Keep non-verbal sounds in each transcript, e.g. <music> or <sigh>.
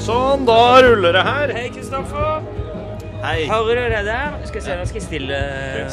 Sånn, da ruller det her. Hei, Kristoffer. Hei. Hører du det der? Skal se, nå skal jeg stille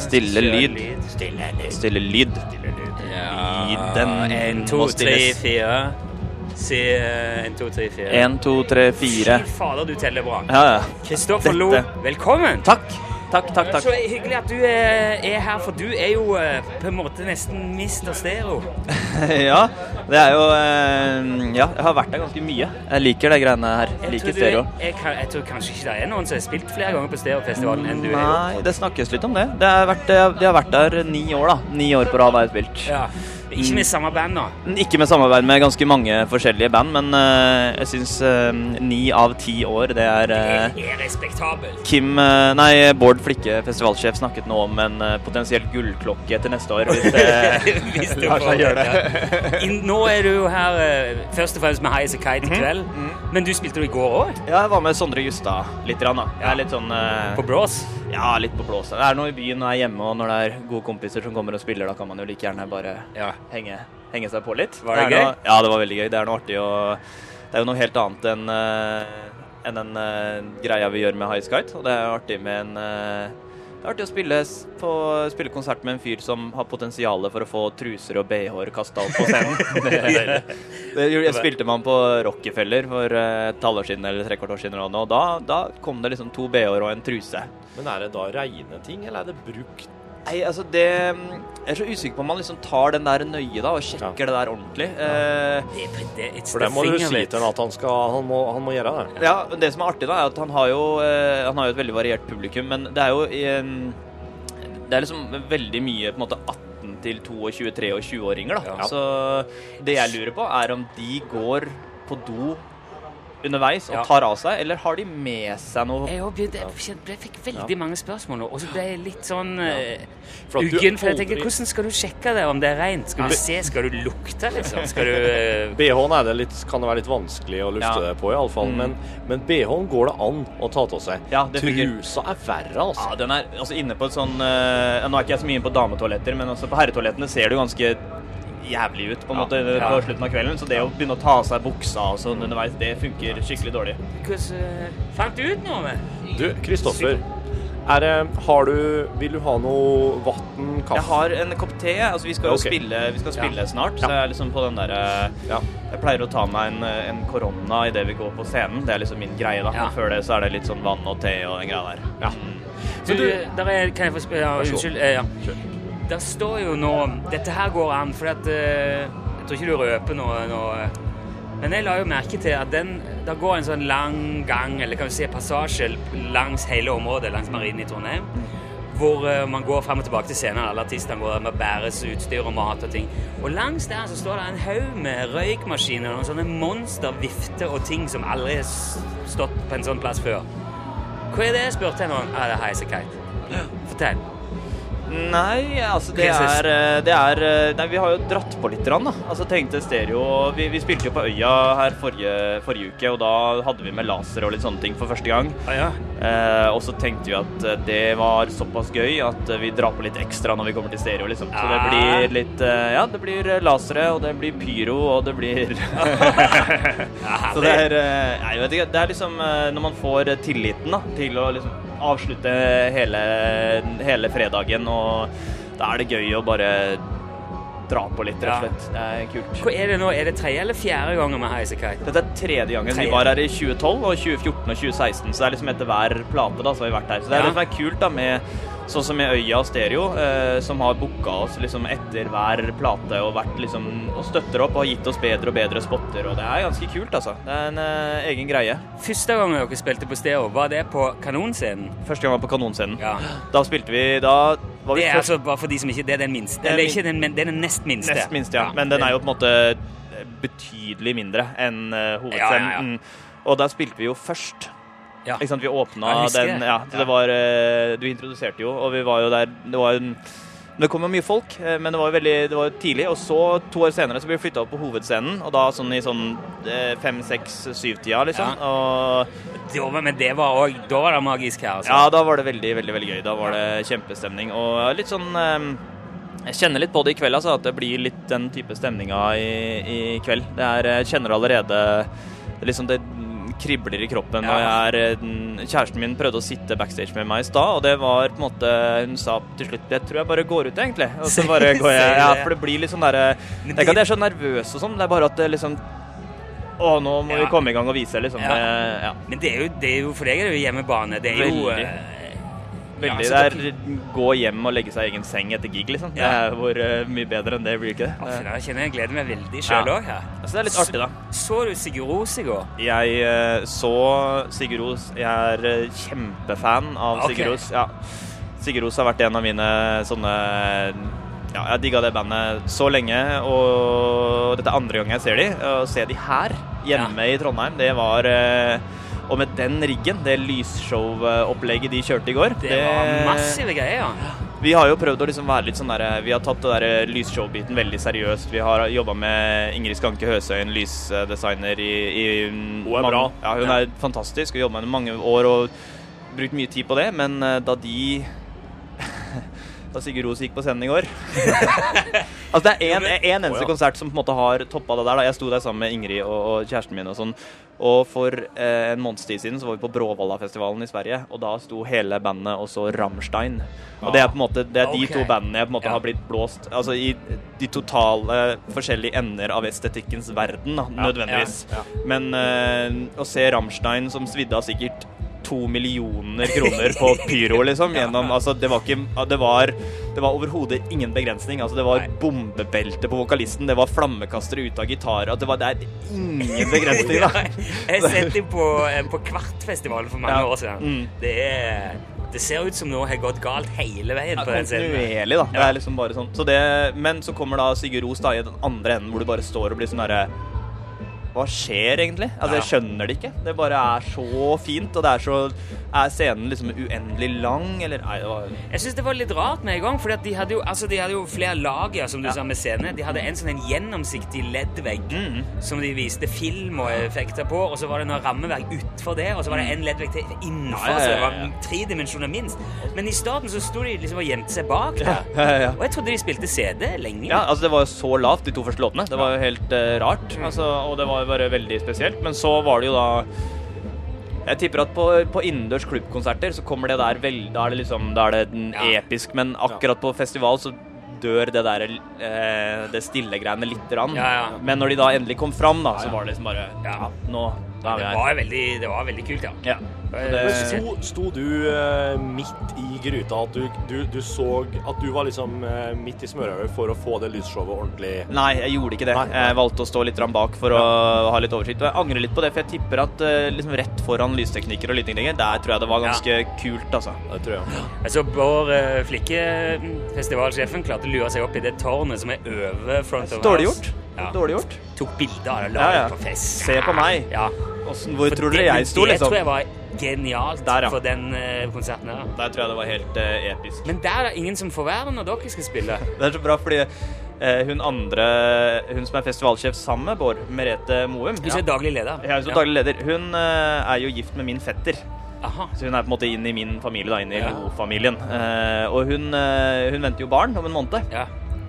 Stille lyd. Stille lyd. Stille lyd. Lyden En, to, må tre, fire. Si eh, en, to, tre, fire. En, to, tre, fire. Fy fader, du teller bra. Ja, ja. Kristoffer Lo, velkommen. Takk. Takk, takk, takk. Så hyggelig at du er, er her, for du er jo eh, på en måte nesten mister stereo. <laughs> Ja, det er jo eh, Ja, jeg har vært der ganske mye. Jeg liker de greiene her. Jeg liker du stereo. er- Jeg, jeg tror kanskje ikke det er noen som har spilt flere ganger på Stereofestivalen enn du er. Nei, det snakkes litt om det. det har vært, de har vært der ni år, da. Ni år på rad har jeg spilt. Ja. Ikke med samme band da? Ikke med samarbeid med ganske mange forskjellige band, men uh, jeg syns ni av ti år, det er uh, Det er respektabelt. Kim, eh, nei, Bård Flikke, festivalsjef, snakket nå om en eh, potensiell gullklokke til neste år. Hvis det <laughs> Hvis du lar får seg gjøre det. ja. Nå er du jo her eh, først og fremst med High As A Kite i kveld. Men du spilte jo i går òg, Ja, jeg var med Sondre Justad litt. rann, da. Jeg er litt sånn eh, på Blås. Ja, litt på blås. Det er noe i byen og er hjemme, og når det er gode kompiser som kommer og spiller, da kan man jo like gjerne bare Ja. Henge, henge seg på litt. Var det det gøy? Noe, ja, det var veldig gøy. Det er noe artig å Det er jo noe helt annet enn eh, enn den uh, greia vi gjør med High Skite. Og det er artig med en uh, det er artig å spille, på, spille konsert med en fyr som har potensial for å få truser og BH-er kasta opp på scenen. <laughs> det. Det jeg spilte man på Rockefeller for et halvår siden eller trekvart år siden, og da, da kom det liksom to BH-er og en truse. Men er det da reine ting, eller er det brukt? Nei, altså det Jeg er så usikker på om man liksom tar den der nøye da og sjekker det der ordentlig. Eh, Det, det, For det må du si til ham at han, skal, han, må, han må gjøre det. ja, Det som er artig, da, er at han har jo uh, Han har jo et veldig variert publikum, men det er jo i en Det er liksom veldig mye på en måte 18 til 22, 23-åringer, da. Ja. Så det jeg lurer på, er om de går på do underveis og Ja. tar av seg, eller har de med seg noe Jeg, begynte- jeg, jeg fikk veldig mange spørsmål nå, og så ble jeg litt sånn ja. For uggen. For jeg tenker, hvordan skal du sjekke det, om det er rent? Skal du se, skal du lukte, liksom? Skal du eh, BH-en er det litt, kan det være litt vanskelig å lufte Ja. det på, iallfall. Mm. Men, men BH-en går det an å ta av seg. Ja. Trusa er verre, altså. Ja, den er altså inne på et sånn uh, Nå er ikke jeg så mye inne på dametoaletter, men også på herretoalettene ser du ganske jævlig ut på en måte ja. på slutten av kvelden. Så det å begynne å ta av seg buksa og sånn underveis, det funker skikkelig dårlig. Hvordan eh, Fant du ut noe? med? Du, Kristoffer. Er det, har du, vil du ha noe vann, kaffe? Jeg har en kopp te. altså Vi skal jo okay. spille, vi skal spille snart, Ja. så jeg er liksom på den derre Ja. Jeg pleier å ta meg en, en korona idet vi går på scenen. Det er liksom min greie, da. Ja. Før det så er det litt sånn vann og te og den greia der. Ja. Du, Men du- der er, kan jeg få spørre? Så unnskyld. eh, ja. Der står jo nå Dette her går an, for at eh, Jeg tror ikke du røper noe, nå. Men jeg la jo merke til at den Der går en sånn lang gang, eller kan du si passasje, langs hele området langs Marinen i Trondheim. Hvor eh, man går frem og tilbake til scenen. Alle artistene går med bæres utstyr og mat og ting. Og langs der så står det en haug med røykmaskiner og noen sånne monstervifter og ting som aldri har stått på en sånn plass før. Hva er det, spurte jeg noen. Ah, det er Highasakite. Fortell. Nei, altså det er eh, det er eh, Nei, vi har jo dratt på litt, rann, da. Altså tenkte stereo vi, vi spilte jo på Øya her forrige, forrige uke, og da hadde vi med laser og litt sånne ting for første gang. Ah, ja. Eh, og så tenkte vi at eh, det var såpass gøy at vi drar på litt ekstra når vi kommer til stereo, liksom. Så det Ah. blir litt Ja, det blir lasere, og det blir pyro, og det blir <laughs> <laughs> Så det er Nei, jeg vet ikke. Det er liksom når man får tilliten da, til å liksom avslutte hele, hele fredagen, og da er det gøy å bare dra på litt, rett og slett. Det er kult. Hvor er det nå? Er det tredje eller fjerde gangen med Highasakite? Dette er tredje gangen. Tredje. Vi var her i 2012 og 2014 og 2016, så det er liksom etter hver plate da, så har vi vært her. Så det er Ja. det som er kult da med sånn som med Øya Stereo, eh, som har booka oss liksom etter hver plate og vært liksom og støtter opp og har gitt oss bedre og bedre spotter, og det er ganske kult, altså. Det er en eh, egen greie. Første gangen dere spilte på stereo, var det på Kanonscenen? Første gang var på Kanonscenen. Ja. Da spilte vi Da var vi Det er først altså bare for de som ikke Det er den minste. Er Eller ikke den, men det er den nest minste. Nest minste, ja. Men den er jo på en måte betydelig mindre enn uh, hovedscenen. Ja, ja, ja. Og der spilte vi jo først. Ja. Ikke sant? Vi åpna den. Ja, det var eh, Du introduserte jo, og vi var jo der Det var en Det kom jo mye folk, eh, men det var jo veldig det var tidlig. Og så, to år senere, så ble vi flytta opp på hovedscenen, og da sånn i sånn eh, fem, seks, syv-tida, liksom. Ja. Og Det var, men det var òg Da var det magisk her, altså. ja, da var det veldig, veldig veldig gøy. Da var det kjempestemning. Og litt sånn eh, Jeg kjenner litt på det i kveld, altså, at det blir litt den type stemninga i, i kveld. Det er, Jeg kjenner allerede det er liksom det kribler i kroppen. Ja. Jeg eh, kjæresten min prøvde å sitte backstage med meg i stad, og det var på en måte Hun sa til slutt Jeg tror jeg bare går ut, egentlig. Og så bare går jeg. Ja, for det blir litt sånn derre Det er ikke at jeg er så nervøs og sånn, det er bare at det liksom Å, nå må Ja. vi komme i gang og vise, liksom. Ja. Det- ja. Men det er, jo, det er jo For deg er det jo hjemmebane. Det er jo Veldig. Veldig. Ja, er gå hjem og legge seg i egen seng etter gig, liksom. Det er hvor uh, mye bedre enn det blir ikke det. fy, Jeg kjenner jeg gleder meg veldig sjøl Ja. òg her. Så det er litt artig, da. Så du Sigurd Ros i går? Jeg uh, så Sigurd Ros. Jeg er uh, kjempefan av okay. Sigurd Ros. Ja. Sigurd Ros har vært en av mine sånne Ja, jeg digga det bandet så lenge, og dette er andre gang jeg ser de. Å se de her, hjemme i Trondheim, det var eh, Og med den riggen, det lysshow-opplegget de kjørte i går Det var massive greier. ja. Vi har jo prøvd å liksom være litt sånn der Vi har tatt det der lysshow-biten veldig seriøst. Vi har jobba med Ingrid Skanke Høsøyen, lysdesigner i, i Hun er bra. Ja, hun er fantastisk og jobba med henne i mange år og brukt mye tid på det. Men eh, da de Da Sigurd Ros gikk på scenen i går <laughs> Altså Det er en, en eneste oh, ja. konsert som på en måte har toppa det der. da Jeg sto der sammen med Ingrid og, og kjæresten min og sånn. Og for eh, en måneds tid siden så var vi på Bråvallafestivalen i Sverige, og da sto hele bandet og så Rammstein. Og det er på en måte Det er de okay. to bandene jeg på en måte Ja. har blitt blåst Altså i de totale forskjellige ender av estetikkens verden, da, nødvendigvis. ja, Men eh, å se Rammstein som svidde av sikkert to millioner kroner på pyro, liksom. <laughs> Gjennom, altså, det var ikke Det var, det var overhodet ingen begrensning. Altså, det var bombebelte på vokalisten, det var flammekastere ut av gitarer. Det, var, det er ingen begrensning, da. <laughs> Jeg har sett dem på, eh, på Kvartfestivalen for mange Ja. år siden. Mm. Det, er, det ser ut som noe har gått galt hele veien Ja, på den scenen. Kontinuerlig, da. Det er liksom bare sånn. Så det, men så kommer da Sigurd Ros da i den andre enden, hvor du bare står og blir sånn derre Hva skjer egentlig? Altså, jeg skjønner det ikke. Det bare er så fint, og det er så Er scenen liksom uendelig lang, eller Nei, det var Jeg syns det var litt rart med en gang, for de, altså, de hadde jo flere lager, som du Ja. sa, med scene. De hadde en sånn en gjennomsiktig leddvegg Mm. som de viste film og effekter på, og så var det noe rammeverk utfor det, og så var det en leddvegg til innenfor, Ja, ja, ja, så det var tre dimensjoner minst. Men i starten så sto de liksom og gjemte seg bak der. <laughs> Ja, ja, ja. Og jeg trodde de spilte CD lenge. Ja, altså Det var jo så lavt, de to første låtene. Det var jo helt uh, rart. Altså, og det var bare veldig spesielt. Men så var det jo da Jeg tipper at på, på innendørs klubbkonserter så kommer det der vel Da er det liksom Da er det Ja. episk, men akkurat på festival så dør det der eh, Det stille greiene lite grann. Ja, ja. Men når de da endelig kom fram, da, så var det liksom bare Ja. Nå Det var veldig, det var veldig kult, ja. Ja. Det, sto, sto du uh, midt i gryta? At du, du, du så At du var liksom uh, midt i smørøyet for å få det lysshowet ordentlig Nei, jeg gjorde ikke det. Nei. Jeg valgte å stå litt bak for å ha litt oversikt. Og jeg angrer litt på det, for jeg tipper at uh, liksom rett foran lysteknikker og lydteknikker, der tror jeg det var ganske kult, altså. Det tror jeg. Altså, Bård uh, Flikke, festivalsjefen, klarte å lure seg opp i det tårnet som er over front of house. gjort. Ja. Dårlig gjort. Tok bilder av det, la Ja, det ja. på fest. Se på meg. Ja. Hvordan, hvor For tror dere jeg sto, Det liksom? tror jeg var genialt Der, ja. for den uh, konserten her. Der tror jeg det var helt uh, episk. Men der er det ingen som får være når dere skal spille. <laughs> Det er så bra, fordi eh, hun andre Hun som er festivalsjef sammen med Bård, Merete Moum Hun som er daglig leder. Jeg er daglig leder. Hun er jo gift med min fetter. Aha. Så hun er på en måte inn i min familie, da, inn i Ja. Lo-familien. Eh, og hun, hun venter jo barn om en måned. Ja.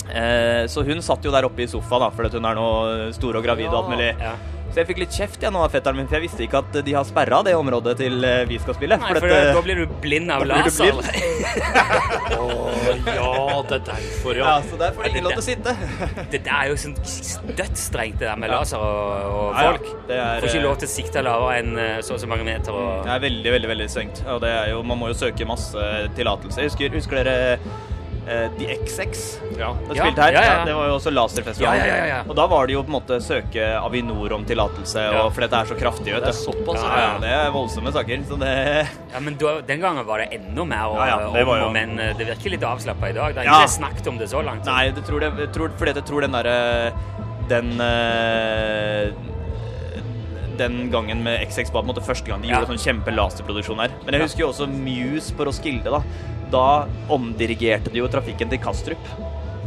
Eh, så hun satt jo der oppe i sofaen, da, fordi hun er nå stor og gravid og alt mulig. Ja. Så jeg fikk litt kjeft jeg, nå av fetteren min, for jeg visste ikke at de har sperra det området til eh, vi skal spille. Nei, for for dette- da blir du blind av laser. <laughs> Å oh, ja, det er derfor, ja, ja. så der får de ikke lov til å sitte. <laughs> Det der er jo sånn dødsstrengt, det der med Ja. laser og, og Ja, folk. Det er, Får ikke eh, lov til å sikte lavere enn eh, så og så mange meter. Og... Det er veldig, veldig veldig strengt. Og det er jo, man må jo søke masse tillatelse. Jeg husker, husker dere eh, The XX? ja. Det Ja, spilte her. ja, ja, ja. Det var jo også laserfestival. Ja, ja, ja, ja. Og da var det jo på en måte søke Avinor om tillatelse, Ja. og for dette er så kraftig. Vet Det er såpass, ja, ja, det er voldsomme saker. Så det Ja, men da, Den gangen var det enda mer Ja, ja, det var og men. eh, Det virker litt avslappa i dag. Det har Ja. ikke snakket om det så langt. Nei, det tror det, jeg tror, fordi jeg tror den derre Den eh, den gangen med XX var på en måte første gang de Ja. gjorde sånn kjempelaserproduksjon her. Men jeg husker jo også Muse på Roskilde. Da Da omdirigerte de jo trafikken til Kastrup.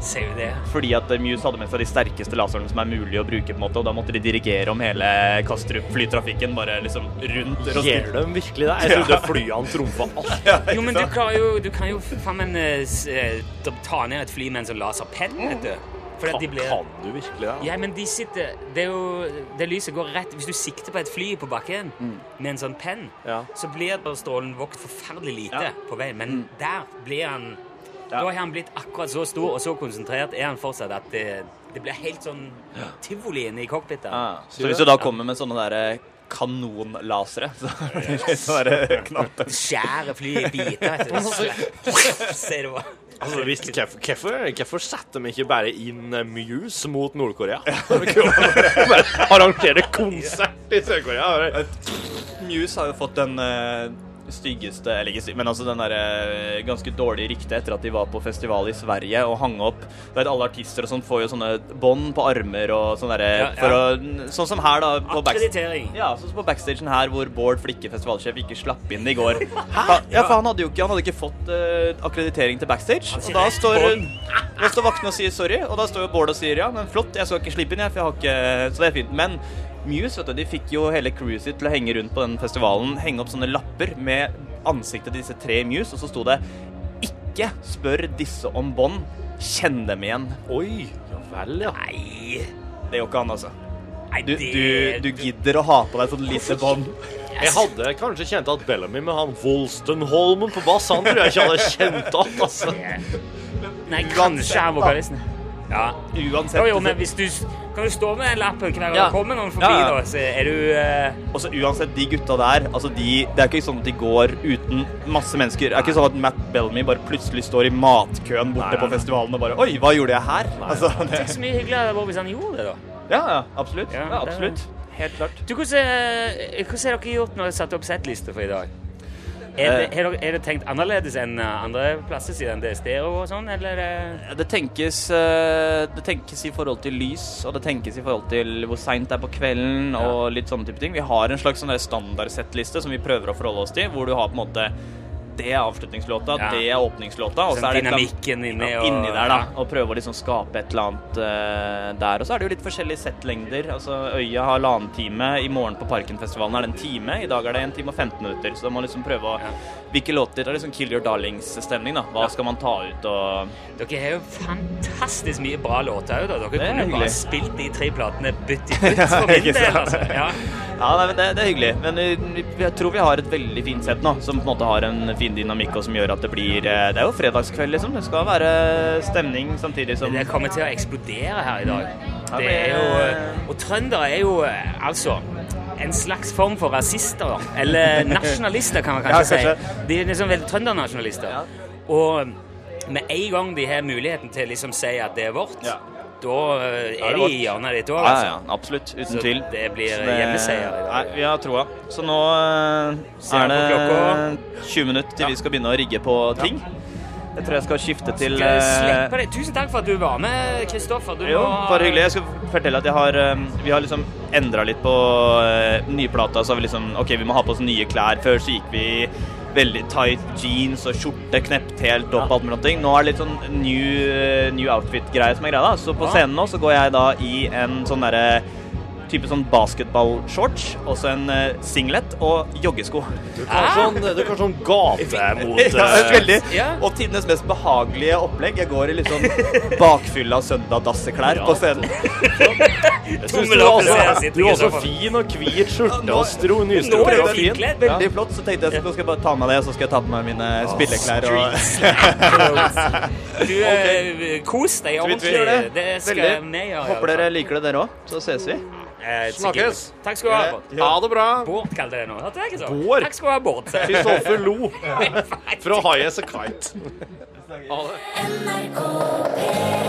Ser vi det? Fordi at Muse hadde med seg de sterkeste laserne som er mulig å bruke. på en måte Og da måtte de dirigere om hele Kastrup-flytrafikken bare liksom rundt Gjør Roskilde. de virkelig det? Jeg trodde flyene trumfa alt. <laughs> Jo, men du, jo, du kan jo faen meg eh, eh, ta ned et fly med en sånn laserpenn, vet du. For at de Kan, blir kan du virkelig det? Ja, men de sitter Det er jo Det lyset går rett Hvis du sikter på et fly på bakken med en sånn penn, Ja. så blir bare strålen vokst forferdelig lite Ja. på veien. Men der blir han Ja. Da har han blitt akkurat så stor og så konsentrert er han fortsatt at det, det blir helt sånn tivoli inne i cockpit. Ja. Så hvis du da kommer med sånne derre kanonlasere, <laughs> så er det litt sånn knapt Skjærer flyet i biter. vet du. Ser du hva? Altså, hvis, hvorfor, hvorfor, setter de ikke bare inn eh, Muse mot Nord-Korea? <laughs> arrangere konsert i Sør-Korea. Muse har jo fått den eh, styggeste Eller ikke stygg, men altså den der eh, ganske dårlige ryktet etter at de var på festival i Sverige og hang opp Du vet, Alle artister og sånn får jo sånne bånd på armer og sånn derre Ja, ja. Sånn som her, da. På. Akkreditering. Ja, sånn som på backstagen her hvor Bård Flikke, festivalsjef, ikke slapp inn i går. <laughs> Hæ? ja, for han hadde jo ikke, han hadde ikke fått uh, akkreditering til backstage. Og da står, da står vaktene og sier sorry, og da står jo Bård og sier ja, men flott, jeg skal ikke slippe inn, jeg, for jeg har ikke Så det er fint. Men Muse, vet du, de fikk jo hele crewet sitt til å henge rundt på den festivalen, henge opp sånne lapper med ansiktet til disse tre Muse, og så sto det ikke spør disse om bånd, kjenn dem igjen. Oi, ja vel, ja. Nei, Det gjør ikke han, altså. nei Du, det du, du gidder å ha på deg sånn lite bånd. Jeg hadde kanskje kjent at Bellamy med han Wolstenholmen på bass, han tror jeg ikke hadde kjent at, altså. Nei, kanskje er vokalisten. Ja. Uansett. Jo, jo, men hvis du Kan du stå med den lappen hver gang Ja. det kommer noen forbi, Ja, ja. da, så er du eh, Også uansett, de gutta der, altså de, det er ikke sånn at de går uten masse mennesker. Det er ikke sånn at Matt Bellamy bare plutselig står i matkøen borte Nei, nei, på festivalen og bare Oi, hva gjorde jeg her? Altså, det, Tenk så mye hyggeligere det var hvis han gjorde det, da. ja, ja, absolutt. Ja, Ja, absolutt. Helt klart. Du, hvordan, eh, hvordan har dere gjort når dere satte opp settliste for i dag? Er det, Eh. er, det, er tenkt annerledes enn eh, andre plasser, siden det er stereo og sånn, eller? eh? Det tenkes, det tenkes i forhold til lys, og det tenkes i forhold til hvor seint det er på kvelden, og litt sånne type ting. Vi har en slags sånn standardsettliste som vi prøver å forholde oss til, hvor du har på en måte Det er avslutningslåta, Ja. det er åpningslåta, og så Sånn er det dynamikken inni og- inni der, da. Og prøve å liksom skape et eller annet uh, der. Og så er det jo litt forskjellige settlengder. Altså Øya har halvannen time. I morgen på Parkenfestivalen er det en time. I dag er det en time og 15 minutter. Så da må man liksom prøve å Ja. Hvilke låter er liksom Kill Your Darlings-stemning, da. Hva skal man ta ut og Dere har jo fantastisk mye bra låter òg, da. Dere er kunne jo bare spilt de tre platene bytt i bytt <laughs> for min del, altså. Ja. Ja, nei, men det, det er hyggelig. Men eh, jeg tror vi har et veldig fint sett nå, som på en måte har en fin dynamikk, og som gjør at det blir eh, Det er jo fredagskveld, liksom. Det skal være stemning samtidig som Det kommer til å eksplodere her i dag. Det er jo, eh, og trøndere er jo altså en slags form for rasister. Eller <laughs> nasjonalister, kan man kanskje, Ja, kanskje. si. De er liksom veldig trøndernasjonalister. Ja. Og med en gang de har muligheten til å liksom si at det er vårt, Ja. Da eh, er de i hjørnet ditt òg, Ja, altså. ja, absolutt. Uten Så tvil. det blir hjemmeseier i dag. Nei, vi har troa. Så nå eh, er det 20 minutter til Ja. vi skal begynne å rigge på ting. Jeg tror jeg skal skifte til Skal eh? Tusen takk for at du var med, Kristoffer. Du Jo, bare hyggelig. Jeg skal fortelle at jeg har Vi har liksom endra litt på uh, nyplata. Så har vi liksom OK, vi må ha på oss nye klær. Før så gikk vi veldig tight jeans og skjorte knept helt opp. alt mulig ting. Nå er det litt sånn new, eh, new outfit-greie som er greia. da Så på Ja. scenen nå så går jeg da i en sånn derre type sånn basketballshorts, og så en eh, singlet og joggesko. Du kan sånn, du kan sånn gate mot Ja, eh, veldig. Og tidenes mest behagelige opplegg. Jeg går i litt sånn bakfylla søndag-dasseklær Ja. på scenen. Jeg synes du, også, du var så fin og hvit skjorte og stro nystrøket og fin. Veldig flott. Så tenkte jeg at nå skal jeg bare ta med det, så skal jeg ta på meg mine spilleklær. Og... <laughs> Du, eh, kos deg ordentlig. det. Det skal vi gjøre. Håper dere liker det, dere òg. Så ses vi. Eh, Snakkes. Takk skal du ha, Bård. Ha det bra. Bård kalte det nå. Hørte jeg ikke så? Bård? Takk skal du ha, Bård. <laughs> Kristoffer Lo <laughs> fra High As A Kite. Ha det. NRK P1